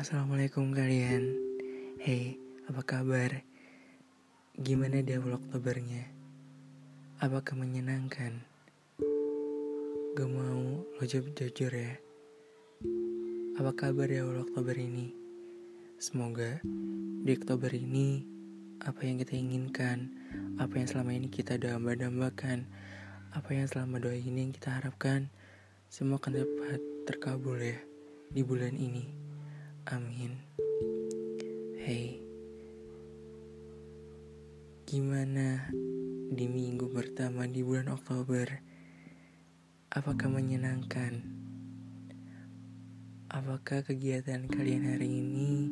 Assalamualaikum kalian Hey, apa kabar? Gimana di awal Oktobernya? Apakah menyenangkan? Gak mau lo jujur ya Apa kabar di awal Oktober ini? Semoga di Oktober ini Apa yang kita inginkan Apa yang selama ini kita damba-dambakan Apa yang selama doa ini yang kita harapkan Semua akan dapat terkabul ya Di bulan ini Amin. Hey, gimana di minggu pertama di bulan Oktober? Apakah menyenangkan? Apakah kegiatan kalian hari ini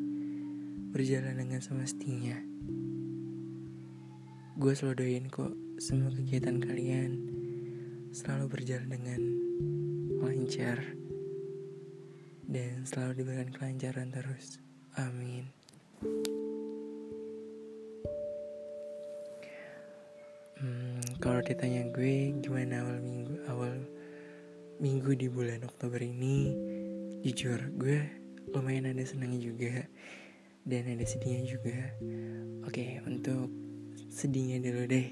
berjalan dengan semestinya? Gue selalu doain kok semua kegiatan kalian selalu berjalan dengan lancar dan selalu diberikan kelancaran terus. Amin. Hmm, kalau ditanya gue gimana awal minggu awal minggu di bulan Oktober ini, jujur gue lumayan ada senangnya juga dan ada sedihnya juga. Oke, untuk sedihnya dulu deh.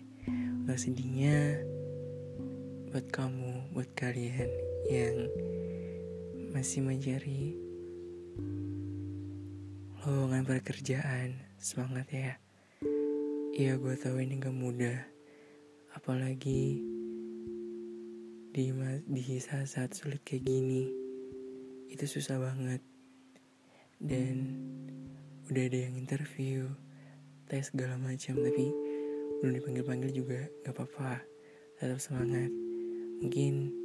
Untuk sedihnya buat kamu, buat kalian yang masih mencari lowongan pekerjaan semangat ya. Iya gue tahu ini gak mudah. Apalagi di di saat-saat sulit kayak gini itu susah banget. Dan udah ada yang interview tes segala macam tapi belum dipanggil panggil juga gak apa-apa. Tetap semangat. Mungkin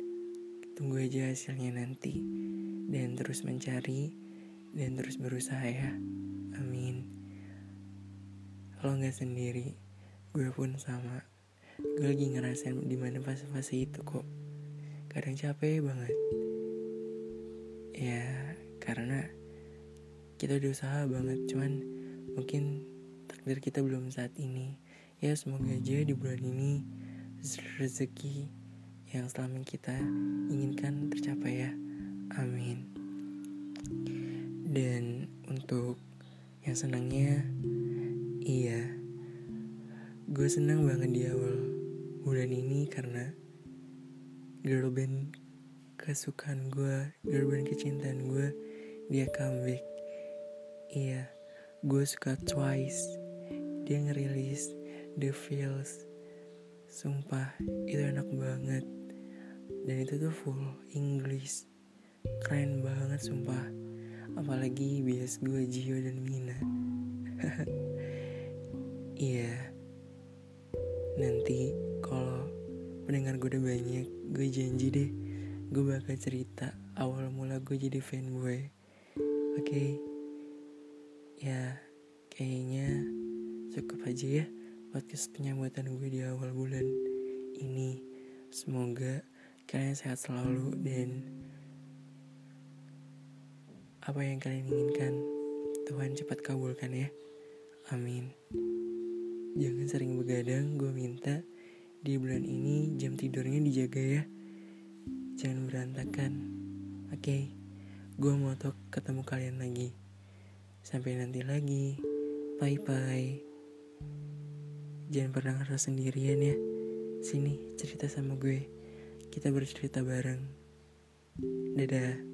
tunggu aja hasilnya nanti dan terus mencari dan terus berusaha ya. Amin. Lo nggak sendiri gue pun sama. Gue lagi ngerasain di mana fase-fase itu kok. Kadang capek banget. Ya karena kita udah usaha banget cuman mungkin takdir kita belum saat ini. Ya semoga aja di bulan ini rezeki yang selama kita inginkan tercapai ya. Amin. Dan untuk yang senangnya, iya, gue senang banget di awal bulan ini karena girl band kesukaan gue, girl band kecintaan gue, dia comeback. Iya, gue suka Twice. Dia ngerilis The Feels. Sumpah, itu enak banget. Dan itu tuh full English keren banget sumpah. Apalagi bias gue Gio dan Mina. Iya. Nanti kalau pendengar gue udah banyak gue janji deh gue bakal cerita awal mula gue jadi fanboy. Oke? Okay? ya kayaknya cukup aja ya podcast penyambutan gue di awal bulan ini. Semoga kalian sehat selalu dan apa yang kalian inginkan, Tuhan cepat kabulkan ya. Amin. Jangan sering begadang, gue minta di bulan ini jam tidurnya dijaga ya. Jangan berantakan. Oke, okay, gue mau tuh ketemu kalian lagi. Sampai nanti lagi. Bye-bye. Jangan pernah ngerasa sendirian ya. Sini, cerita sama gue. Kita bercerita bareng. Dadah.